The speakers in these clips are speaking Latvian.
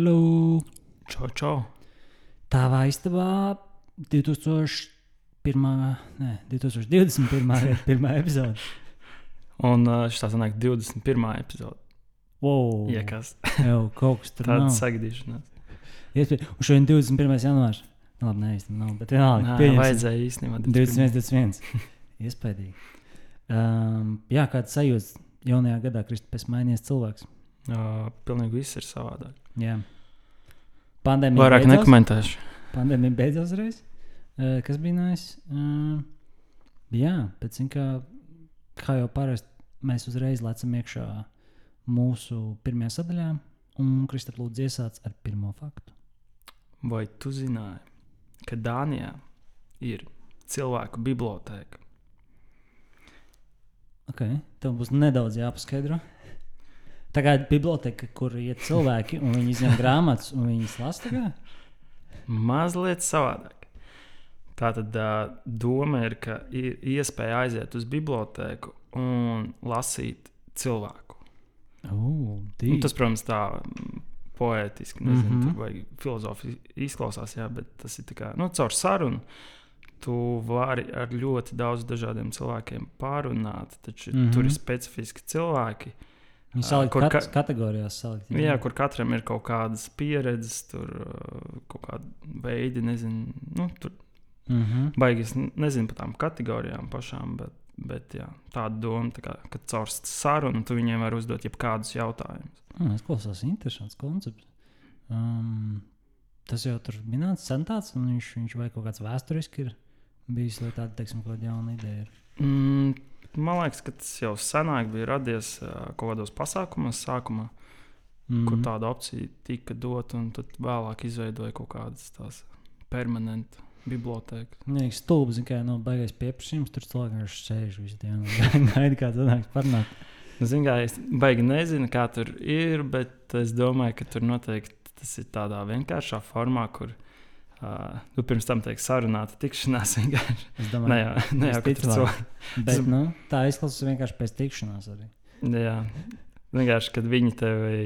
Hello! Čau, čau. Tavā istabā 2001. Ne, 2021. gada pirmā epizode. Un šī sanāk 21. epizode. Wow! Ja kas Jau kaut kas tur tāda nav. sagaidīšanās. Iespēj- Un šodien 21. janvārs. Nu, Labi, nē, īstenībā nav, bet vienalga. Pieņemsim. vajadzēja īstenībā 21, 21. Iespējams. Um, jā, kāds sajūta jaunajā gadā, Kristupes, mainījies cilvēks. Uh, pilnīgi viss ir savādāk. Jā. Pandēmija Vairāk beidzās? nekomentēšu. Pandēmija beidzās reiz. Uh, kas bija nācis? Uh, jā, bet kā, kā jau parasti, mēs uzreiz lecam iekšā mūsu pirmajā sadaļā. Un Kristap, lūdzu, iesāc ar pirmo faktu. Vai tu zināji, ka Dānijā ir cilvēku biblioteka? Okay. Tev būs nedaudz jāpaskaidro. Tā kā biblioteka, kur iet cilvēki un viņi izņem grāmatas un viņas lasa. tā? Mazliet savādāk. Tā tad uh, doma ir, ka ir iespēja aiziet uz bibliotēku un lasīt cilvēku. Oh, tas, protams, tā poētiski, nezinu, mm. -hmm. vai filozofiski izklausās, jā, bet tas ir kā, nu, caur sarunu. Tu vari ar ļoti daudz dažādiem cilvēkiem pārunāt, taču mm. -hmm. tur ir specifiski cilvēki, Viņi salikt kur kat ka- kategorijās. Salikt, jā, kur katram ir kaut kādas pieredzes, tur uh, kaut kāda veidi, nezinu, nu, tur Mm -hmm. n- nezinu par tām kategorijām pašām, bet, bet jā, tāda doma, tā kā, ka caur sarunu tu viņiem vari uzdot jebkādus jautājumus. Mm, es klausos, interesants koncepts. Um, tas jau tur minēts, centāts, un viņš, viņš vai kaut kāds vēsturiski ir bijis, vai tāda, teiksim, kaut kāda jauna ideja. Ir. Mm, man liekas, ka tas jau senāk bija radies kaut kādos pasākumos, sākumā, mm. kur Mhm. tāda opcija tika dota, un tad vēlāk izveidoja kaut kādas tās permanentas bibliotekas. Nē, stulbi, zin, kā no baigais pieprasījums, tur cilvēki vienkārši sēž visu dienu un gaida, kā tas nāks parunāt. Zinu, kā es baigi nezinu, kā tur ir, bet es domāju, ka tur noteikti tas ir tādā vienkāršā formā, kur uh, nu, pirms tam tiek sarunāta tikšanās. vienkārši. Es Ne domāju, jau, ne ka tur Visticamāk. cilvēki. bet nu, tā izklausās vienkārši pēc tikšanās arī. Jā, vienkārši, kad viņi tevi,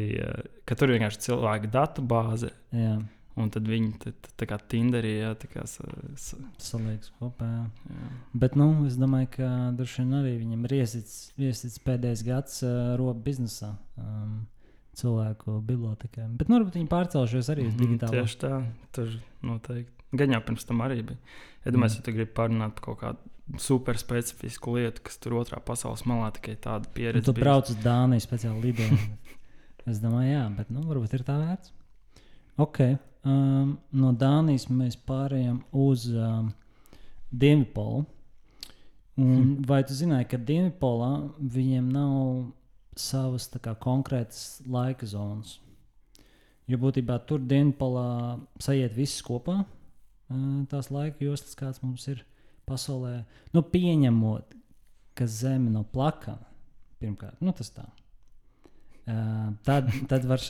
ka tur vienkārši ir cilvēka datu bāze. Jā, Un tad viņi tā, tā kā Tinderī, jā, tā kā. sa- sa- saliekas kopā. Jā. Jā. Bet, nu, es domāju, ka droši vien arī viņam ir iesits, iesits pēdējais gads uh, robu biznesā. Um, cilvēku bibliotekā. Bet, nu, viņi pārcelšies arī uz Mhm, digitālo. Tieši tā, tur noteikti. Gan jau pirms tam arī bija. Ja domāju, Mm. ja tu gribi parunāt par kaut kādu super specifisku lietu, kas tur otrā pasaules malā tikai tāda Un pieredze. tu bijusi. brauc uz Dāniju speciāli lidojumā. es domāju, jā, bet, nu, varbūt ir tā vērts. Ok. Um, no Dānijas mēs pārējām uz um, Dienvidpolu. Un Hmm. vai tu zināji, ka Dienvidpolā viņiem nav savas kā, konkrētas laika zonas? Jo būtībā tur Dienvidpolā sajiet viss kopā, uh, tās laika joslas, kādas mums ir pasaulē. Nu, pieņemot, ka Zeme nav plakana, pirmkārt, nu, tas tā. Uh, tad tad var,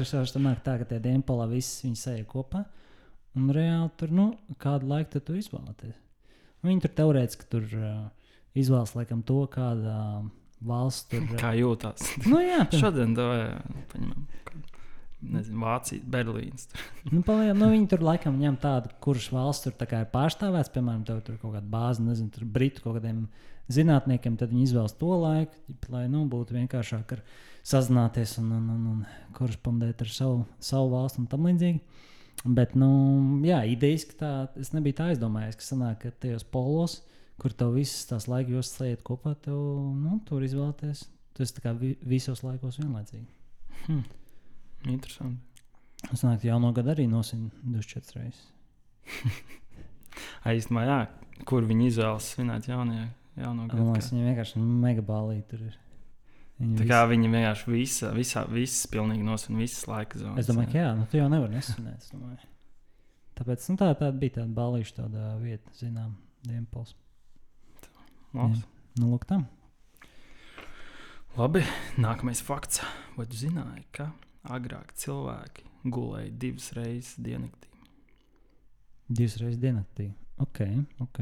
sanākt tā, ka tie dienpolā viss viņi sēž kopā. Un reāli tur, nu, kādu laiku tu izvēlēties? Viņi tur teorētiski tur uh, izvēlas laikam to, kāda valsts tur uh, Kā jūtas? Nu, jā, piemēram, Šodien to paņemam. Nezinu, Vācija, Berlīns. nu, palējām, nu, viņi tur laikam ņem tādu, kurš valsts tur tā ir pārstāvēts. Piemēram, tev tur kaut kāda bāze, nezinu, tur britu kaut kādiem zinātniekiem, tad viņi izvēlas to laiku, lai nu, būtu vienkāršāk ar sazināties un, un, un, un korespondēt ar savu, savu valstu un tam līdzīgi. Bet, nu, jā, idejiski tā, es nebiju tā aizdomājies, ka sanāk, ka tajos polos, kur tev visas tās laika jostas sajiet kopā, tev, nu, tur izvēlēties. Tas tā kā vi, visos laikos vienlaicīgi. Hm. Interesanti. Es nāku jauno gadu arī nosinu 24 reizes. Īstenībā, jā, kur viņi izvēlas svinēt jaunajā, jauno Man gadu. liekas, viņam vienkārši megabālī tur ir. Viņi Tā visi- kā viņi vienkārši visa, visā, visas pilnīgi nosvin visas laika zonas. Es domāju, ka jā, nu, tu jau nevari nesvinēt. es domāju. Tāpēc nu, tā, tā bija tāda balīša tāda vieta, zinām, Dienpols. Labs. Nu, lūk, tam. Labi, nākamais fakts. Vai tu zināji, ka agrāk cilvēki gulēja divas reizes diennaktī? Divas reizes diennaktī. Ok, ok.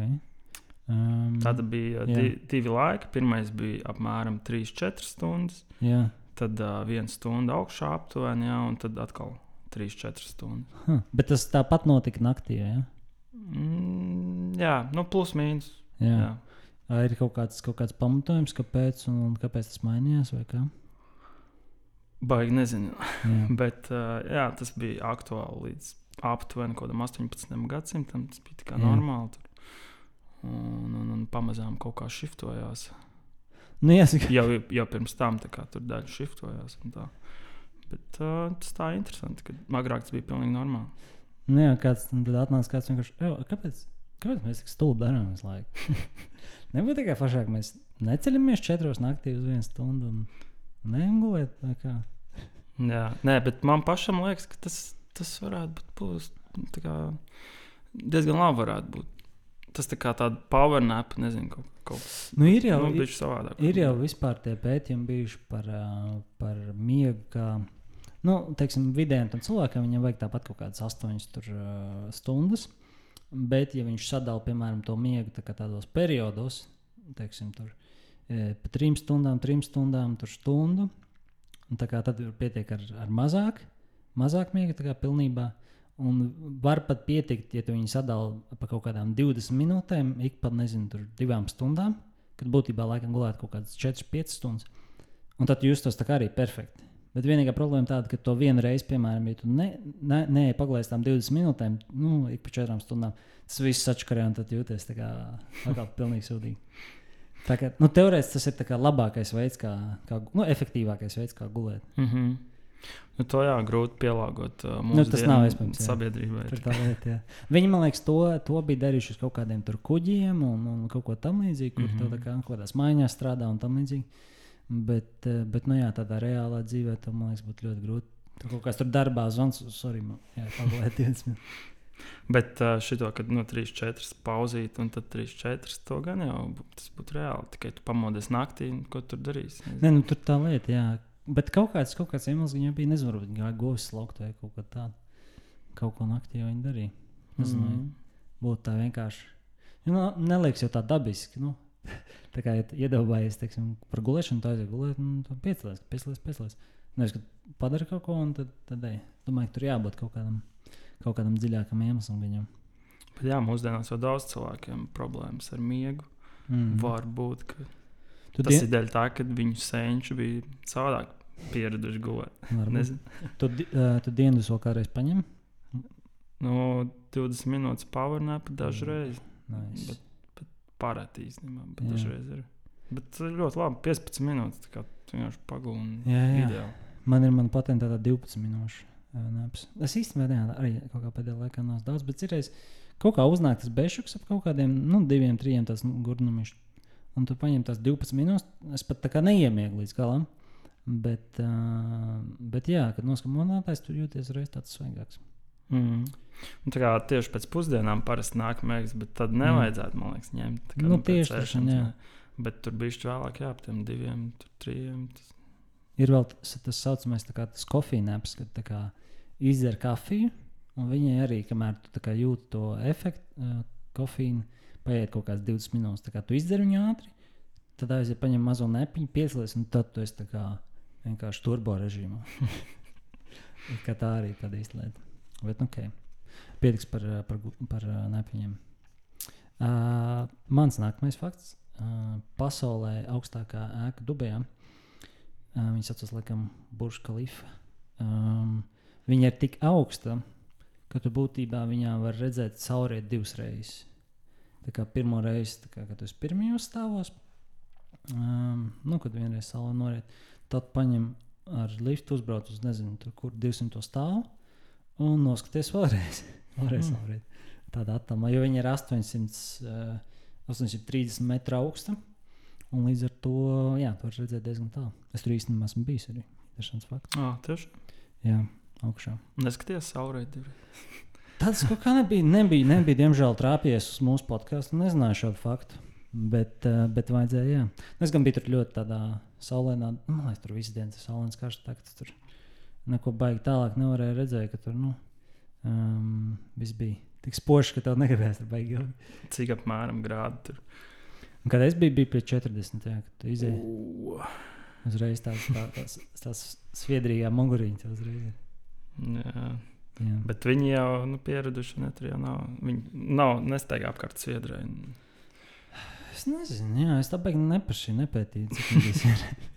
Um, Tad bija jā. di divi laiki. Pirmais bija apmēram 3-4 stundas, Jā, tad uh, viena stunda augšā aptuveni, jā, un tad atkal 3-4 stundas. Huh. Bet tas tāpat notika naktī. Ja? Mm, jā, nu, plus mīnus. Jā. Jā. Vai ir kaut kāds, kaut kāds pamatojums, kāpēc, un, un kāpēc tas mainījās? Baigi nezinu. Jā. Bet uh, jā, tas bija aktuāli līdz aptuveni kaut kādam 18. gadsimtam. Tas bija tikai normāli. Tur. Un, un, un pamazām kaut kā shiftojās. Nu, jāsaka, Jau, jau pirms tam tā kā, tur daļa tā. Bet uh, tas tā interesanti, ka agrāk tas bija pilnīgi normāli. nu, jā, kāds tad atnāca kāds vienkārši, "Jo, kāpēc, kāpēc mēs tik stulbi darām visu laiku? Nebūtu tikai foršāk, mēs neceļamies četros naktī uz vienu stundu un neejam gulēt. vai kā? Jā, nē, bet man pašam liekas, ka tas, tas varētu būt būs, diezgan labi. Varētu būt. Tas tā kā tāda power nap, nezinu, kaut, kaut kas Nu, ir jau, nu, ir, savādāk. ir jau vispār tie pētījumi bijuši par, par miegu. Kā, nu, teiksim, vidējiem tam cilvēkam viņam vajag tāpat kaut kādas astoņas tur, ā, stundas. Bet, ja viņš sadala, piemēram, to miegu tā tādos periodos, teiksim, tur, e, pa trim stundām, trim stundām, tur stundu, kā tad pietiek ar, ar mazāk, mazāk miega, tā kā pilnībā. Un var pat pietikt, ja tu viņu sadali pa kaut kādām 20 minūtēm, ik pa nezinu, tur divām stundām, kad būtībā laikam gulēt kaut kādas 4-5 stundas. Un tad jūs tos tā kā arī perfekti. Bet vienīgā problēma tāda, ka to vienu reizi, piemēram, ja tu ne, ne, neej paglēst tām 20 minūtēm, nu, ik pa 4 stundām, tas viss atškarē un tad jūties tā kā, kā pilnīgi sūdīgi. Tā kā, nu, teorētiski tas ir labākais veids, kā, kā nu, efektīvākais veids, kā gulēt. Mm -hmm. nu, to jā, grūti pielāgot uh, Nu, tas nav iespējams, sabiedrībai. Lieta. Viņi, man liekas, to, to bija darījuši uz kaut kādiem tur kuģiem un, un kaut ko tamlīdzīgu, kur mm. -hmm. tā kā kaut kādās mājās strādā un tam līdzīgi. Bet, eh, bet nu, jā, tādā reālā dzīvē tam, man liekas, būtu ļoti grūti. Tur kaut kas tur darbā zvans, sorry, man jā, pagulēt 20 minūtes. Bet uh, šito, kad no 3-4 pauzīt, un tad 3-4 to gan jau tas būtu reāli. Tikai tu pamodies naktī, ko tur darīsi. Nē, nu, tur tā lieta, jā. Bet kaut kāds, kaut kāds iemesls viņam bija, nezinu, varbūt gāja govis slaukt vai kaut ko tādu. Kaut ko naktī jau viņi darīja. Nezinu, mm. Mm. būtu tā vienkārši. Nu, neliekas jau tā dabiski. Nu. Tā kā ja iedomājies teiksim, par gulēšanu, tā aiziet gulēt, un tu piecēlies, piecēlies, piecēlies. Nevis, ka padari kaut ko, un tad, tad ej. Domāju, ka tur jābūt kaut kādam, kaut kādam dziļākam iemeslam viņam. Bet jā, mūsdienās jau daudz cilvēkiem problēmas ar miegu. Mm. Var būt, ka Tu, tas dien, ir dēļ tā, ka viņu senči bija savādāk pieraduši gulēt. varbūt. Tu, ā, tu dienas vēl kādreiz paņem? No 20 minūtes powernap dažreiz. Nice. Bet- Pārēti īstenībā, bet Jā. dažreiz ir. Bet ļoti labi. 15 minūtes. Tā kā tu vienkārši pagūni. Jā, jā. Ideāli. Man ir mana patentēta 12 minūšu naps. Es īstenībā arī kaut kā pēdējā laikā nav daudz, bet ir kaut kā uznāk tas bešuks ap kaut kādiem, nu, diviem, trim tās nu, gurnumišķi. Un tu paņem tās 12 minūtes. Es pat tā kā neiemiegu līdz galam. Bet, uh, bet jā, kad noskatās monētājs, tur jūties reiz tāds svaigāks. Mm. Un tā kā tieši pēc pusdienām parasti nāk mēģinājums, bet tad nevajadzētu, man liekas, ņemt. kā, Nu, tas, ēšanas, jā. Bet tur bija vēlāk, jā, ap tiem diviem, trijiem. Tas... Ir vēl tas, tas saucamais kā tas kofīnēps, kad kā izdzer kafiju, un viņai arī, kamēr tu kā jūti to efektu, kofīnu, paiet kaut kāds 20 minūtes. Tā kā tu izdzer viņu ātri, tad aiziet paņem mazo nepiņu, piecelies, un tad tu esi kā vienkārši turbo režīmā. Tā arī tāda īsta lieta. Bet, nu, ok. Pietiks par, ā, par, par ā, nepiņiem. Uh, mans nākamais fakts. Uh, pasaulē augstākā ēka Dubajā. Uh, viņa saucas laikam Burbuļs Kalifa. Um, viņa ir tik augsta, ka tu būtībā viņā var redzēt cauriet divas reizes. Tā kā pirmo reizi, kā, kad esi pirmajos stāvos, um, nu, kad vienreiz saule noriet, tad paņem ar liftu, uzbrauc uz nezinu, tur, kur 200 stāvu un noskaties vēlreiz. vēlreiz Mm. sauriet. Tādā attālumā, jo viņa ir 800, uh, 830 metru augsta. Un līdz ar to, jā, tur var redzēt diezgan tālu. Es tur īstenībā esmu bijis arī. Interesants fakts. Ah, tieši. Jā, augšā. Neskaties, saulē. Tas kaut kā nebija, nebija, nebija diemžēl trāpījies uz mūsu podkāstu. Nezināju šo faktu. Bet, uh, bet vajadzēja, jā. Es gan biju tur ļoti tādā saulēnā, nu, man liekas, tur viss dienas ir saulēns karsts. tā, ka tu Tur neko baigi tālāk nevarēja redzēt, ka tur, nu, um, viss bija tik spožs, ka tev negribējās tur baigi ilgi. Cik apmēram grādi tur? Un kad es biju, bija pie 40, jā, kad tu izēji Ū, uzreiz tāds, tā, tās, tās sviedrīgā mugurīņa. tev uzreiz ir. Jā. Jā. Bet viņi jau nu, pieraduši, ne tur jau nav. Viņi nav nestaigā apkārt Sviedrijai. Es nezinu, jā, es tāpēc nepaši nepētīju, cik viņas ir.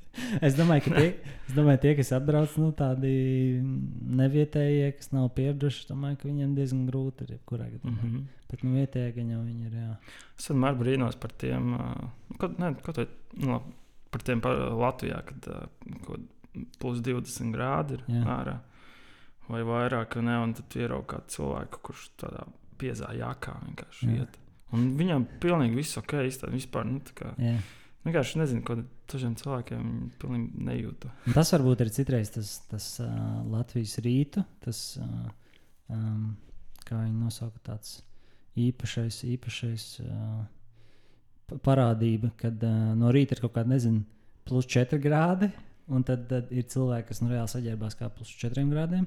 es domāju, tie, es domāju, tie kas atbrauc, nu, tādi nevietējie, kas nav pieraduši, domāju, ka viņiem diezgan grūti ir jebkurā gadījumā. Mm. -hmm. Bet nu, vietējie gan jau viņi ir. Jā. Es vienmēr brīnos par tiem, ā, ko, ne, ko tu, nu, labi, par tiem pa Latvijā, kad kaut plus 20 grādi ir Jā. ārā. Vai vairāk, ne, un tad ierauga kādu cilvēku, kurš tādā piezā jākā vienkārši Jā. iet. Un viņam pilnīgi viss ok, iztā, vispār, nu. Vienkārši nezinu, ko dažiem cilvēkiem pilnīgi nejūta. Un Tas varbūt ir citreiz tas, tas uh, Latvijas rītu, tas, uh, um, kā viņi nosauka, tāds īpašais, īpašais uh, pa- parādība, kad uh, no rīta ir kaut kāda, nezinu, plus 4 grādi, un tad, tad ir cilvēki, kas nu reāli saģērbās kā plus 4 grādiem.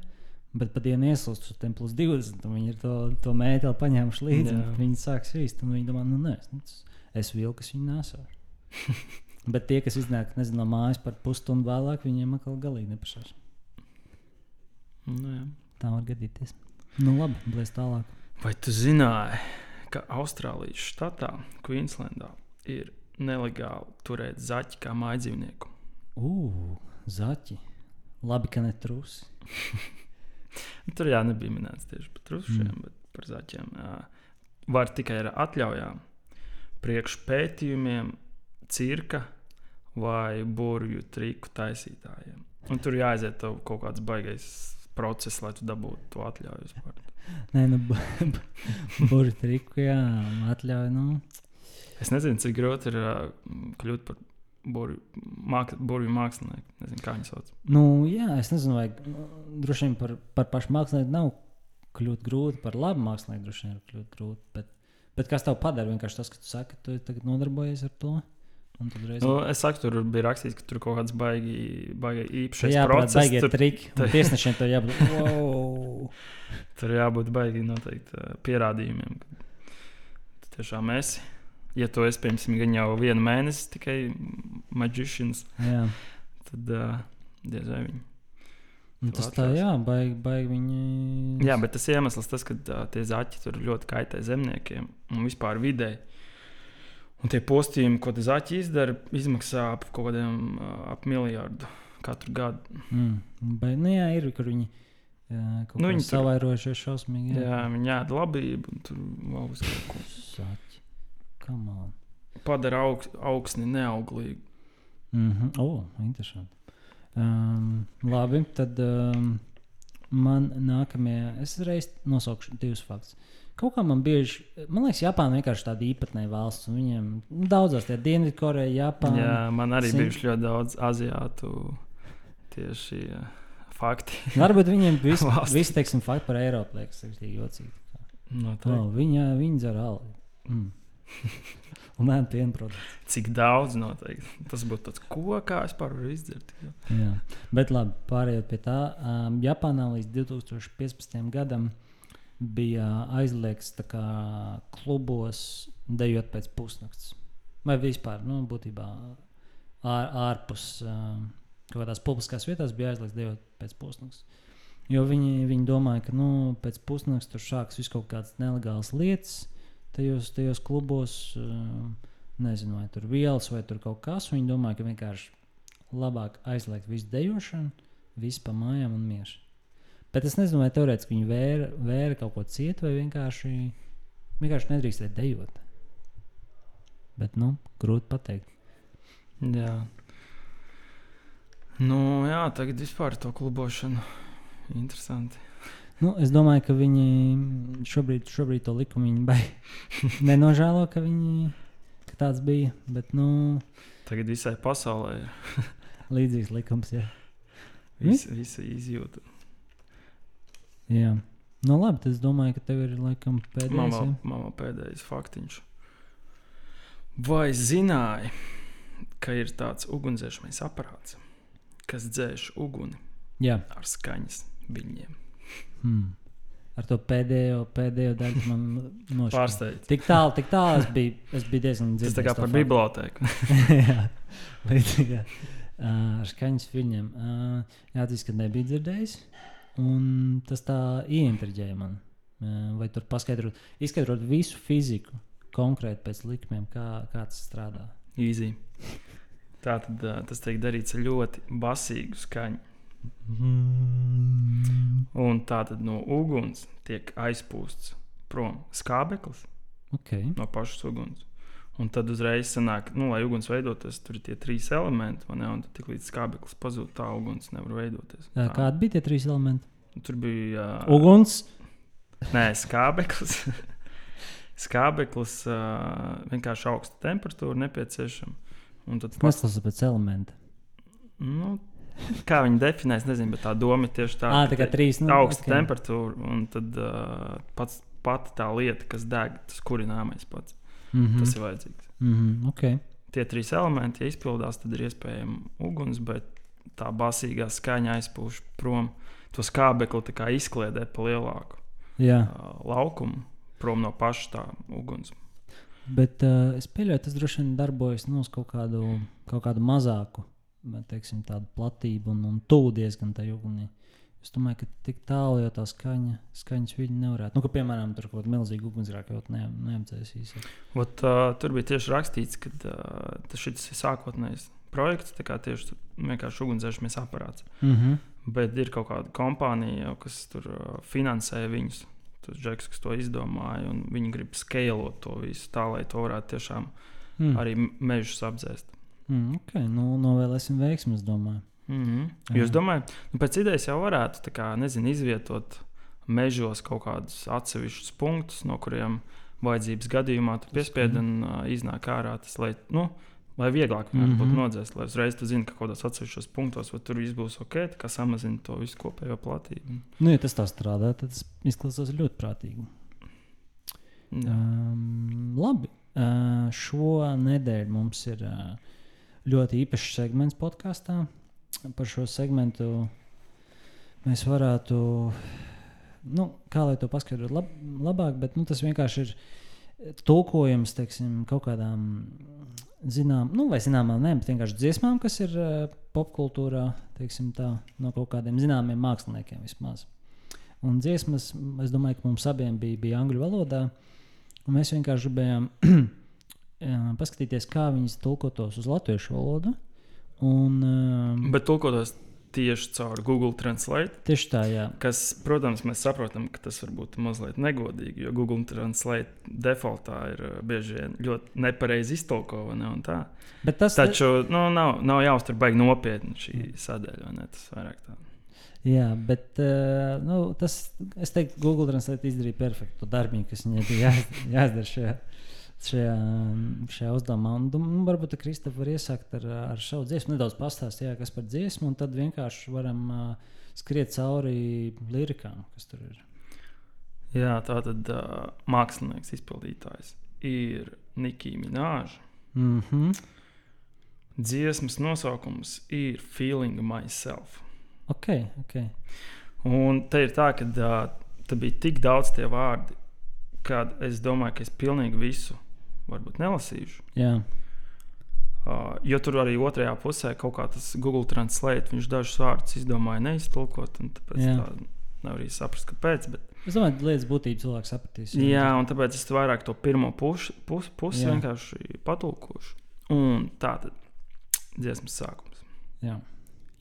Bet pat dienu ieslūgst uz tiem plus 20, un viņi ir to, to mēteli paņēmuši līdzi. Viņi sāk svīst, un viņi domā, nu, nē, es, nu, es vilku, es viņu nesu. Bet tie, kas iznāk nezinu, no mājas par pusstundu vēlāk, viņiem atkal galīgi nepašās. Nu, jā. Tā var gadīties. Nu, labi, blēs tālāk. Vai tu zināji, ka Austrālijas štatā, Queenslandā, ir nelegāli turēt zaķi kā mājdzīvnieku? Ugh, zaķi. Labi, ka ne trusi. Tur jā, nebija minēts tieši par trušiem, Mm. bet par zaķiem. Var tikai ar atļaujām, priekš pētījumiem, cirka vai burbuļu triku taisītājiem. Un tur jāaiziet kaut kāds baigais process, lai tu dabūtu to atļauju. Nē, nu, burbuļu triku, jā, atļauj. Nu. Es nezinu, cik grūti ir uh, kļūt par burbuļu māk, burbuļu mākslinieku. Nezinu, kā viņi sauc. Nu, jā, es nezinu, vai droši vien par, par pašu mākslinieku nav kļūt grūti, par labu mākslinieku droši vien ir kļūt grūti. Bet, bet kas tev padara? Vienkārši tas, ka tu saki, ka tu tagad nodarbojies ar to. Un tad reiz Nu, es saku, tur bija rakstīts, ka tur kaut kāds baigi, baigi īpašs jā, process. baigie Tur, triki. un Tiesnešiem tev jābūt. Wow! tur jābūt baigi noteikti uh, pierādījumiem. Tu tiešām esi. Ja tu esi, piemēram, gan jau vienu mēnesi tikai maģišins, Jā. tad uh, diez vai viņi. Un Tu tas tā, jā, baigi, baigi viņi. Jā, bet tas iemesls tas, ka uh, tie zaķi tur ļoti kaitē zemniekiem un vispār videi. Un tie postījumi, ko tie zaķi izdara, izmaksā ap kaut kādiem uh, ap miljardu katru gadu. Mm, bet, nu, jā, ir, kur viņi jā, Nu, viņi savairojušies šausmīgi. Jā, jā viņi ēd labību, un tur vēl visu kaut ko Saķi. Come on. padara aug, augsni neauglīgu. Mm -hmm. O, interesanti. Um, labi, tad um, man nākamie, es reiz nosaukšu divus faktus. Kaut kā man bieži, man liekas, Japāna vienkārši tāda īpatnēja valsts, viņiem nu, daudzās tie Dienvidkoreja, Japāna. Jā, man arī Sim- bijuši ļoti daudz aziātu tieši uh, fakti. Varbūt viņiem viss, vis, teiksim, fakti par Eiropu liekas tik jocīgi. No Oh, viņa, viņa dzer alu. Mm. un nē, piena produkts. Cik daudz noteikti. Tas būtu tāds, ko kā es varu izdzert. Jā. Jā. Bet labi, pārējot pie tā, um, Japānā līdz 2015. gadam bija aizliegts kā, klubos dejot pēc pusnakts. Vai vispār, nu, būtībā ār, ārpus um, kaut kādās publiskās vietās bija aizliegts dejot pēc pusnakts. Jo viņi, viņi domāja, ka nu, pēc pusnakts tur sāks viss kaut kādas nelegālas lietas. Tajos, tajos klubos, um, nezinu, vai tur vielas vai kaut kas. Viņi domāja, ka vienkārši labāk aizliegt visu dejošanu, visu pa mājām un mieru. Bet es nezinu, vai teorētiski viņi vēra, vēra kaut ko citu, vai vienkārši, vienkārši nedrīkstēja dejot. Bet, nu, grūti pateikt. jā. Nu, jā, tagad vispār to klubošanu. Interesanti. Nu, es domāju, ka viņi šobrīd, šobrīd to likumu nenožēlo, ka, viņi, ka tāds bija. Bet, nu, Tagad visai pasaulē ir līdzīgs likums. Visi, visi izjūta. Jā. Nu, labi, tad es domāju, ka tev ir laikam pēdējais. Man vēl pēdējais faktiņš. Vai zināji, ka ir tāds ugunsdzēsmais aparāts, kas dzēš uguni Jā. ar skaņas viļņiem? Hmm. Ar to pēdējo, pēdējo daļu man nošķīra. Pārsteidz. Tik tālu, tik tālu es biju, es biju diezgan Tas tā kā par bibliotēku. jā, līdzīgi. Uh, ar skaņas filmiem. Uh, jā, tas, ka nebija dzirdējis. Un tas tā ieintriģēja man. Vai tur paskaidrot, izskaidrot visu fiziku konkrēti pēc likmēm, kā, kā tas strādā. Easy. Tā tad tas tiek darīts ar ļoti basīgu skaņu. Un tā tad no uguns tiek aizpūsts prom skābeklis Okay. no pašas uguns. Un tad uzreiz sanāk, nu, lai uguns veidotos, tur ir tie trīs elementi? Un tad tik līdz skābeklis pazūd, tā uguns nevar veidoties. Tā. Kādi bija tie trīs elementi? Tur bija uh, Uguns. Nē, skābeklis. skābeklis uh, vienkārši augsta temperatūra nepieciešama. Tad Tas neslasa pēc elementa. nu, kā viņi definē, es nezinu, bet tā doma ir tieši tāda. tā kā trīs. Nu, augsta okay. temperatūra, un tad uh, pats pati tā lieta, kas deg, tas kurināmais pats. Mm -hmm. Tas ir vajadzīgs. Mm -hmm. okay. Tie trīs elementi, ja izpildās, tad ir iespējams uguns, bet tā basīgā skaņa aizpūš prom. To skābekli kā izkliedē pa lielāku Jā, uh, laukumu, prom no paša tā uguns. bet uh, es pieļauju, tas droši vien darbojas nu, uz kaut kādu, kaut kādu mazāku bet, teiksim, tādu platību un, un tuvu diezgan tai ugunī. Es domāju, ka tik tālu jau tā skaņa, skaņas viņi nevarētu. Nu, ka, piemēram, tur kaut kāda milzīga ugunsgrēka jau ne, neapdzēsīs. Ot, uh, tur bija tieši rakstīts, ka uh, šis ir sākotnējs projekts, tā kā tieši vienkārši ugunsdzēsmes aparāts. Mm -hmm. Bet ir kaut kāda kompānija, kas tur uh, finansē viņus. Tas džeks, kas to izdomāja, un viņi grib skalot to visu tā, lai to varētu tiešām mm. arī mežus apdzēst. Mm, okay. nu, novēlēsim veiksmi, es domāju. Mm -hmm. Jūs domājat, nu, pēc idejas jau varētu kā, nezinu, izvietot mežos kaut kādus atsevišķus punktus, no kuriem vajadzības gadījumā tu piespied un uh, iznāk ārā tas, lai, nu, lai vieglāk mm -hmm. būtu Mhm. nodzēst, lai uzreiz tu zini, ka kaut kādos atsevišķos punktos tur viss būs ok, kā samazina to visu kopējo platību. Nu, ja tas tā strādā, tad tas izklausās ļoti prātīgi. Jā. Um, labi. Uh, šo nedēļu mums ir uh, ļoti īpašs segments podkāstā. Par šo segmentu mēs varētu, nu, kā lai to paskaidrotu lab, labāk, bet nu, tas vienkārši ir tulkojums teiksim, kaut kādām zinām, nu, vai zināmām, ne, bet vienkārši dziesmām, kas ir uh, popkultūrā, teiksim tā, no kaut kādiem zināmiem māksliniekiem vismaz. Un dziesmas, es domāju, ka mums abiem bija, bija angļu valodā. Un mēs vienkārši gribējām jā, paskatīties, kā viņas tulkotos uz latviešu valodu. Un, um, Bet tulkotos tieši caur Google Translate, tieši tā, jā. kas, protams, mēs saprotam, ka tas var būt mazliet negodīgi, jo Google Translate defaultā ir uh, bieži vien ļoti nepareizi iztulko. vai Ne. Bet tas Taču nu, nav, nav jāuztver baigi nopietni šī sadaļa. vai Ne, tas vairāk tā. Jā, bet uh, nu, tas, es teiktu, Google Translate izdarīja perfektu darbu, kas viņai bija jā, jāizdara šajā, šajā, šajā uzdevumā. Un, nu, varbūt Kristof var iesākt ar, ar šo dziesmu, nedaudz pastāstīt, kas par dziesmu, un tad vienkārši varam uh, skriet cauri lirikām, kas tur ir. Jā, tā tad uh, mākslinieks, izpildītājs ir Nikija Minēža. Mm -hmm. Dziesmas nosaukums ir Feeling Myself. Ok, ok. Un te ir tā, ka uh, te bija tik daudz tie vārdi, ka es domāju, ka es pilnīgi visu varbūt nelasīšu. Jā, Uh, jo tur arī otrajā pusē kaut kā tas Google Translate, viņš dažus vārdus izdomāja neiztulkot, un tāpēc Jā. tā nevar arī saprast, kāpēc. Bet, es domāju, ka lietas būtību cilvēks sapratīs. jā, un tāpēc es vairāk to pirmo pušu pus, pusi Jā. vienkārši patulkošu. Un tā tad dziesmas sākums. jā.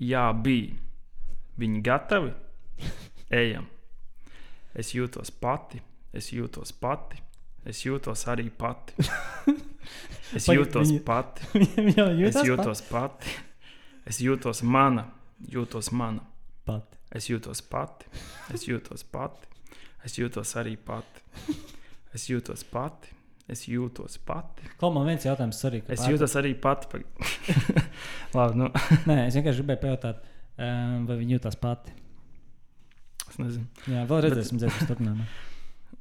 Jā, bija. Viņi gatavi. Ejam. Es jūtos pati, es jūtos pati, es jūtos arī pati. Es jūtos viņi- pati. Viņam jau Es jūtas jūtos pati. Es jūtos mana, jūtos mana. pati. Es jūtos pati. Es jūtos pati. Es jūtos arī pati. Es jūtos pati. Es jūtos pati. Klau man viens jautājums, arī. Es jūtos arī pati. Labi, nu, Nē, es vienkārši gribēju pajautāt, um, vai viņi jūtas pati. es nezinu. Jā, vēl redzēsim, dziesmas turpinājumā.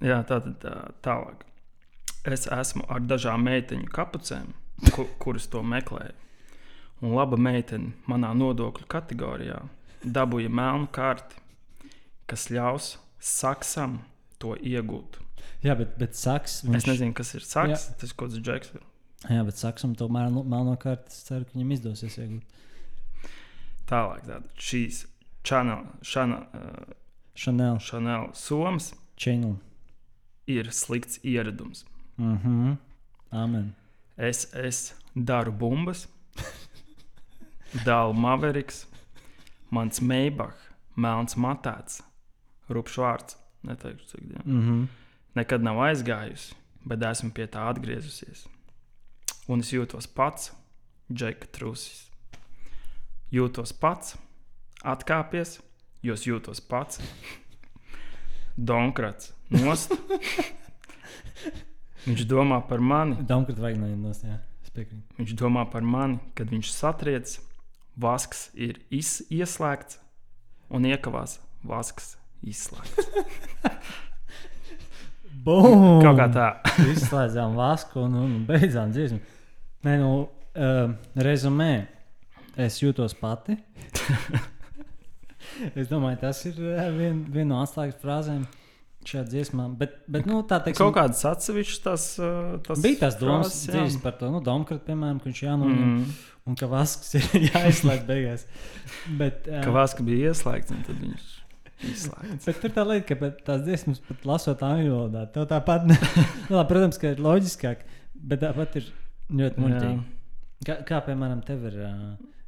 Jā, tā tad tā, tālāk. Es esmu ar dažām meiteņu kapucēm, ku, kuras to meklēju. Un laba meitene manā nodokļu kategorijā dabūja melnu karti, kas ļaus saksam to iegūt. Jā, bet, bet saks. Viņš... Es nezinu, kas ir saks. Jā. Tas ir kaut kāds džeks. Jā, bet saksam to melno, melno kārtu. Es ceru, ka viņam izdosies iegūt. Tālāk, tātad šīs channel, channel, uh, Chanel, Chanel Soms Chanel. Ir slikts ieradums. Mhm. Amen. Es, es daru bumbas, dālu Maveriks, mans Maybach, melns matēts, rupšs vārds. Neteikšu, cik dienu. Mhm. Nekad nav aizgājusi, bet esmu pie tā atgriezusies. Un es jūtos pats, Džeka Trusis. Jūtos pats, atkāpies, jo jūtos pats. Donkrats, nost. Viņš domā par mani, Domāju, vajag no jums. Jā, viņš domā par mani, kad viņš satriec, vasks ir iz, ieslēgts un iekavās vasks izslēgts. Bum! Kaut kā tā. Izslēdzām vasku un, un beidzām dziesmu. Nē, nu, uh, rezumē. Es jūtos pati. es domāju, tas ir uh, viena vien no atslēgas frāzēm šajā dziesmā. Bet, bet nu, tā teiksim, Kaut kādas atsevišķas tas, uh, tas bija tās domas dzīves par to, nu, Domkrāt, piemēram, viņš jānoņem mm. Un ka vasks ir jāizslēdz beigās. Bet, uh, Ka Vaska bija ieslēgts, un tad viņš. Bet tur tā lieta, ka tās dziesmas, pat lasot angļu valodā, tev tāpat, ne, nu, labi, protams, ka ir loģiskāk, bet tāpat ir ļoti muļķīgi. Kā, kā piemēram, tev ir,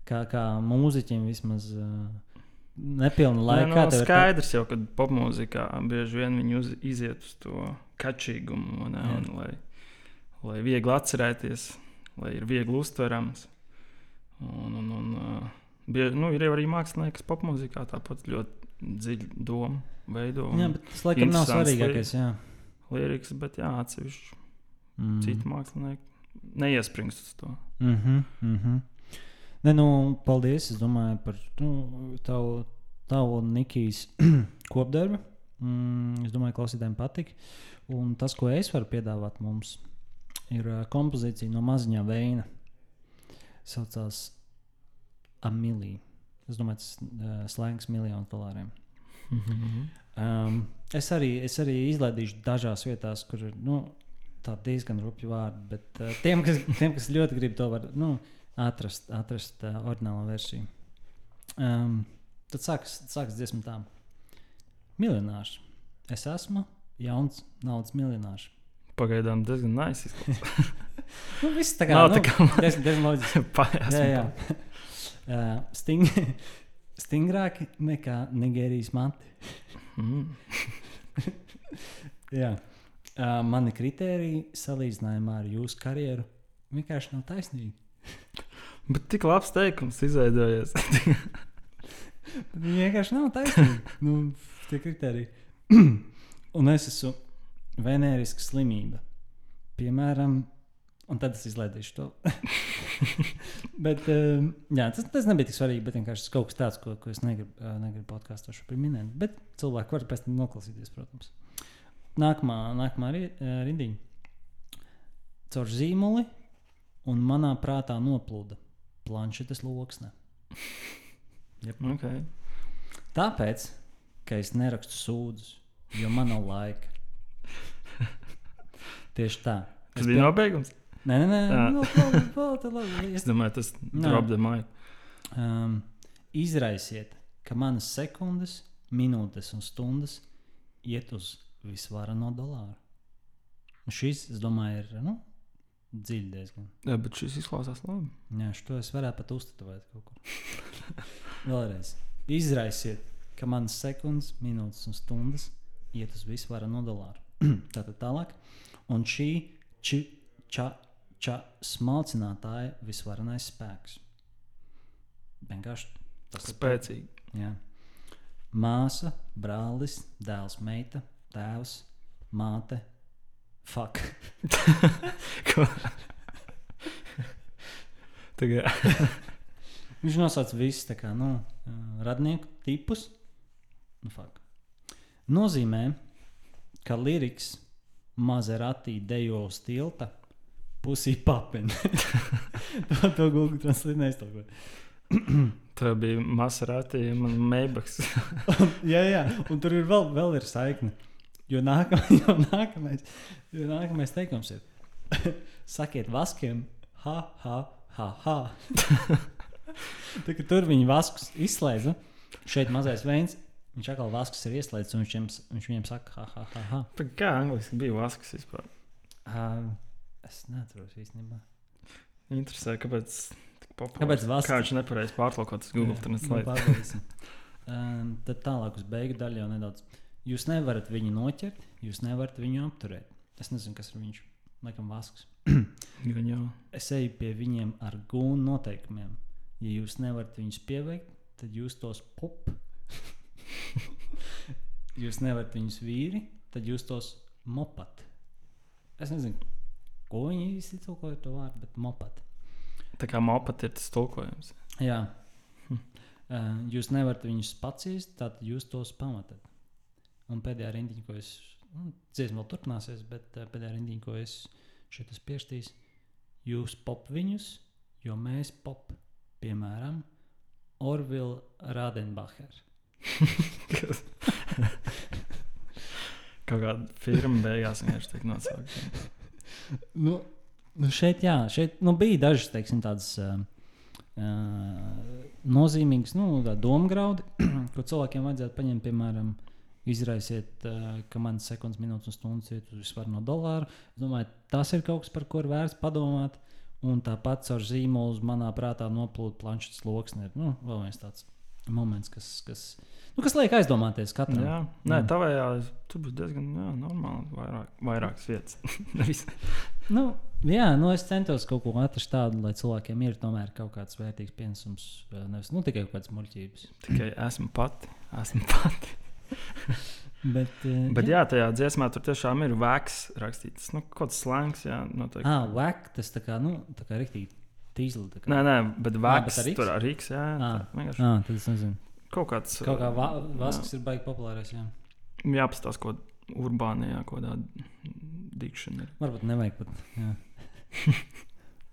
kā, kā mūziķim vismaz ā, nepilna Lai laika. nav tev ir skaidrs jau, ka popmūzikā bieži vien viņi uz, iziet uz to kačīgumu, Jā. un, lai, lai viegli atcerēties, lai ir viegli uztverams. Un, un, un, uh, bie, nu, ir jau arī mākslinieks popmūzikā, tāpat ļoti dziļa doma veido. Jā, bet tas laikam nav svarīgākais. Jā. Liriks, bet jā, atsevišķi Mm. citi mākslinieki neiespringst uz to. Mm -hmm, mm -hmm. Ne, nu, paldies. Es domāju par nu, tavu, tavu Nikijas kopdarbu. Mm, es domāju, ka klausītājiem patīk. Un tas, ko es varu piedāvāt mums, ir uh, kompozīcija no maziņā veina. Saucās Amilija. Es domāju, tas uh, slēgts miljonu dolāriem. Um, es, arī, es arī izlaidīšu dažās vietās, kur ir nu, diezgan rupji vārdi. Bet uh, tiem, kas, tiem, kas ļoti grib to var, nu, atrast, atrast uh, oriģinālo versiju. Um, tad sākas, sākas dziesma tā. Miljonārs. Es esmu jauns naudas miljonārs. Pagaidām diezgan nice. Nu, viss tā kā Nav nu, tā kā diezgan, diezgan loģiski. Jā, jā. Uh, sting, stingrāki nekā Nigērijas mati. pa- Mm. Jā. Uh, mani kriteriji salīdzinājumā ar jūsu karjeru vienkārši nav taisnīgi. Bet tik labs teikums izveidojies. Viņi vienkārši nav taisnīgi. nu, tie kriteriji. un es esmu venēriska slimība. Piemēram, un tad es izlaidīšu to. bet, um, jā, tas, tas nebija tik svarīgi, bet vienkārši tas kaut kas tāds, ko, ko es negribu, uh, negribu podkāstā šobrīd minēt. Bet cilvēki var pēc tam noklausīties, protams. Nākamā, nākamā ri- uh, rindiņa. Caur zīmoli un manā prātā noplūda planšetes loksne. okay. Tāpēc, ka es nerakstu sūdzes, jo man nav laika. Tieši tā. Tas bija pie- nobeigums. Nē, nē, nē, Jā. nu, vēl, vēl, tā labi. Es domāju, tas Nē. drop the mic. um, izraisiet, ka manas sekundes, minūtes un stundas iet uz visvarano dolāru. Un šis, es domāju, ir nu, dziļi diezgan. Jā, bet šis izklausās labi. Jā, šo es varētu pat uztatovēt kaut kur. Vēlreiz. Izraisiet, ka manas sekundes, minūtes un stundas iet uz visvarano dolāru. Tātad tālāk. Un šī či, ča, ča smalcinātāja visvarenais spēks. Vienkārši tas ir Spēcīgi. Jā. Māsa, brālis, dēls, meita, tēvs, māte. Fuck. Viņš nosauc visus kā, nu, radnieku tipus. Nu, fuck. Nozīmē, ka liriks Maserati dejo uz tilta pusī papina. to, to Google Translate neiztolko. tā bija Maserati, man Maybachs. jā, jā, un tur ir vēl, vēl ir saikne. Jo, nākam, jo, nākamais, jo nākamais teikums ir: Sakiet, vaskiem, ha, ha, ha. ha. Tā, kad tur viņi vaskus izslēdza, šeit mazais veins, Viņš atkal vasks ir ieslēgts, un viņš viņiem, viņš viņiem saka, ha, ha, ha. ha. Bet Kā angliski bija vasks vispār? Uh, es neatceros īstenībā. Interesē, kāpēc populārs? Kāpēc vasks? Kā viņš nepareizi pārtulkots Google Translate? um, tad tālāk uz beigu daļu jau nedaudz. Jūs nevarat viņu noķert, jūs nevarat viņu apturēt. Es nezinu, kas ir viņš. Laikam vasks. Gan jau. Es eju pie viņiem ar gūnu noteikumiem. Ja jūs nevarat viņus pieveikt, tad jūs tos pop. jūs nevarat viņus vīri, tad jūs tos mopat. Es nezinu, ko viņi īsti tulkoja to vārdu, bet mopat. Tā kā mopat ir tas tulkojums. Jā. Hm. Uh, jūs nevarat viņus pacīst, tad jūs tos pamatat. Un pēdējā rindiņa, ko es. Nu, dziesma vēl turpināsies, bet uh, pēdējā rindiņa, ko es šeit piešķīris, jūs pop viņus, jo mēs pop, piemēram, Orvila Rādenbacher. Kaut kāda firma beigās vienkārši tiek nosaukta. Nu, nu šeit, jā, šeit nu, bija dažas teiksim, tādas uh, uh, nozīmīgas nu, domu graudi, ko cilvēkiem vajadzētu paņemt. Piemēram, izraisiet, uh, ka man sekundes, minūtes un stundas iet uz vispār no dolāra. Es domāju, tas ir kaut kas, par ko ir vērts padomāt. Un tāpat ar zīmolu manā prātā noplūda planšetes lokus. Nu, vēl viens tāds moments, kas, kas, nu, kas liek aizdomāties katram. Jā, nē, Jā. tavējā tur būs diezgan jā, normāli. Vairāk, vairākas vietas. Nu, jā, nu es centos kaut ko atrast tādu, lai cilvēkiem ir tomēr kaut kāds vērtīgs pienesums. eh, Nevis nu, tikai kaut kādas muļķības. Tikai esmu pati. Esmu pati. Bet, eh, Bet jā, tajā dziesmā tur tiešām ir vēks rakstīts. Nu, kaut kāds slēgts, jā, noteikti. Ah, whack, tas tā kā, nu, tā kā rīktīgi tīzli. kā. Nē, nē, bet ar X? tur ar Rīgas. Jā, Ā. tā vienkārši Ah, tad es nezinu. kaut kāds. Kaut kā va jā. vasks ir baigi populārais. Jā. Jāpastāsta, ko urbānijā, ko tāda dikšana ir. Varbūt nevajag pat. Jā.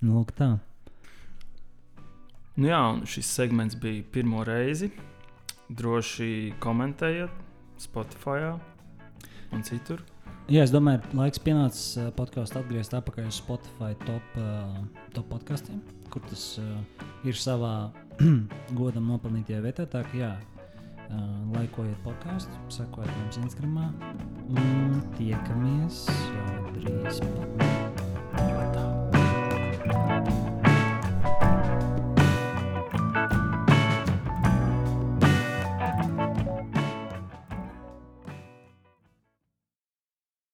nu, lūk, tā. Nu jā, un šis segments bija pirmo reizi. Droši komentējiet Spotify un citur. Jā, es domāju, laiks pienācis podkāstu atgriezt atpakaļ uz Spotify top, top podkastiem, kur tas ir savā godam nopelnītajā vietā. Tā kā jā, laikojiet podkāstu, sekojiet mums Instagram un tiekamies jau drīz. pat.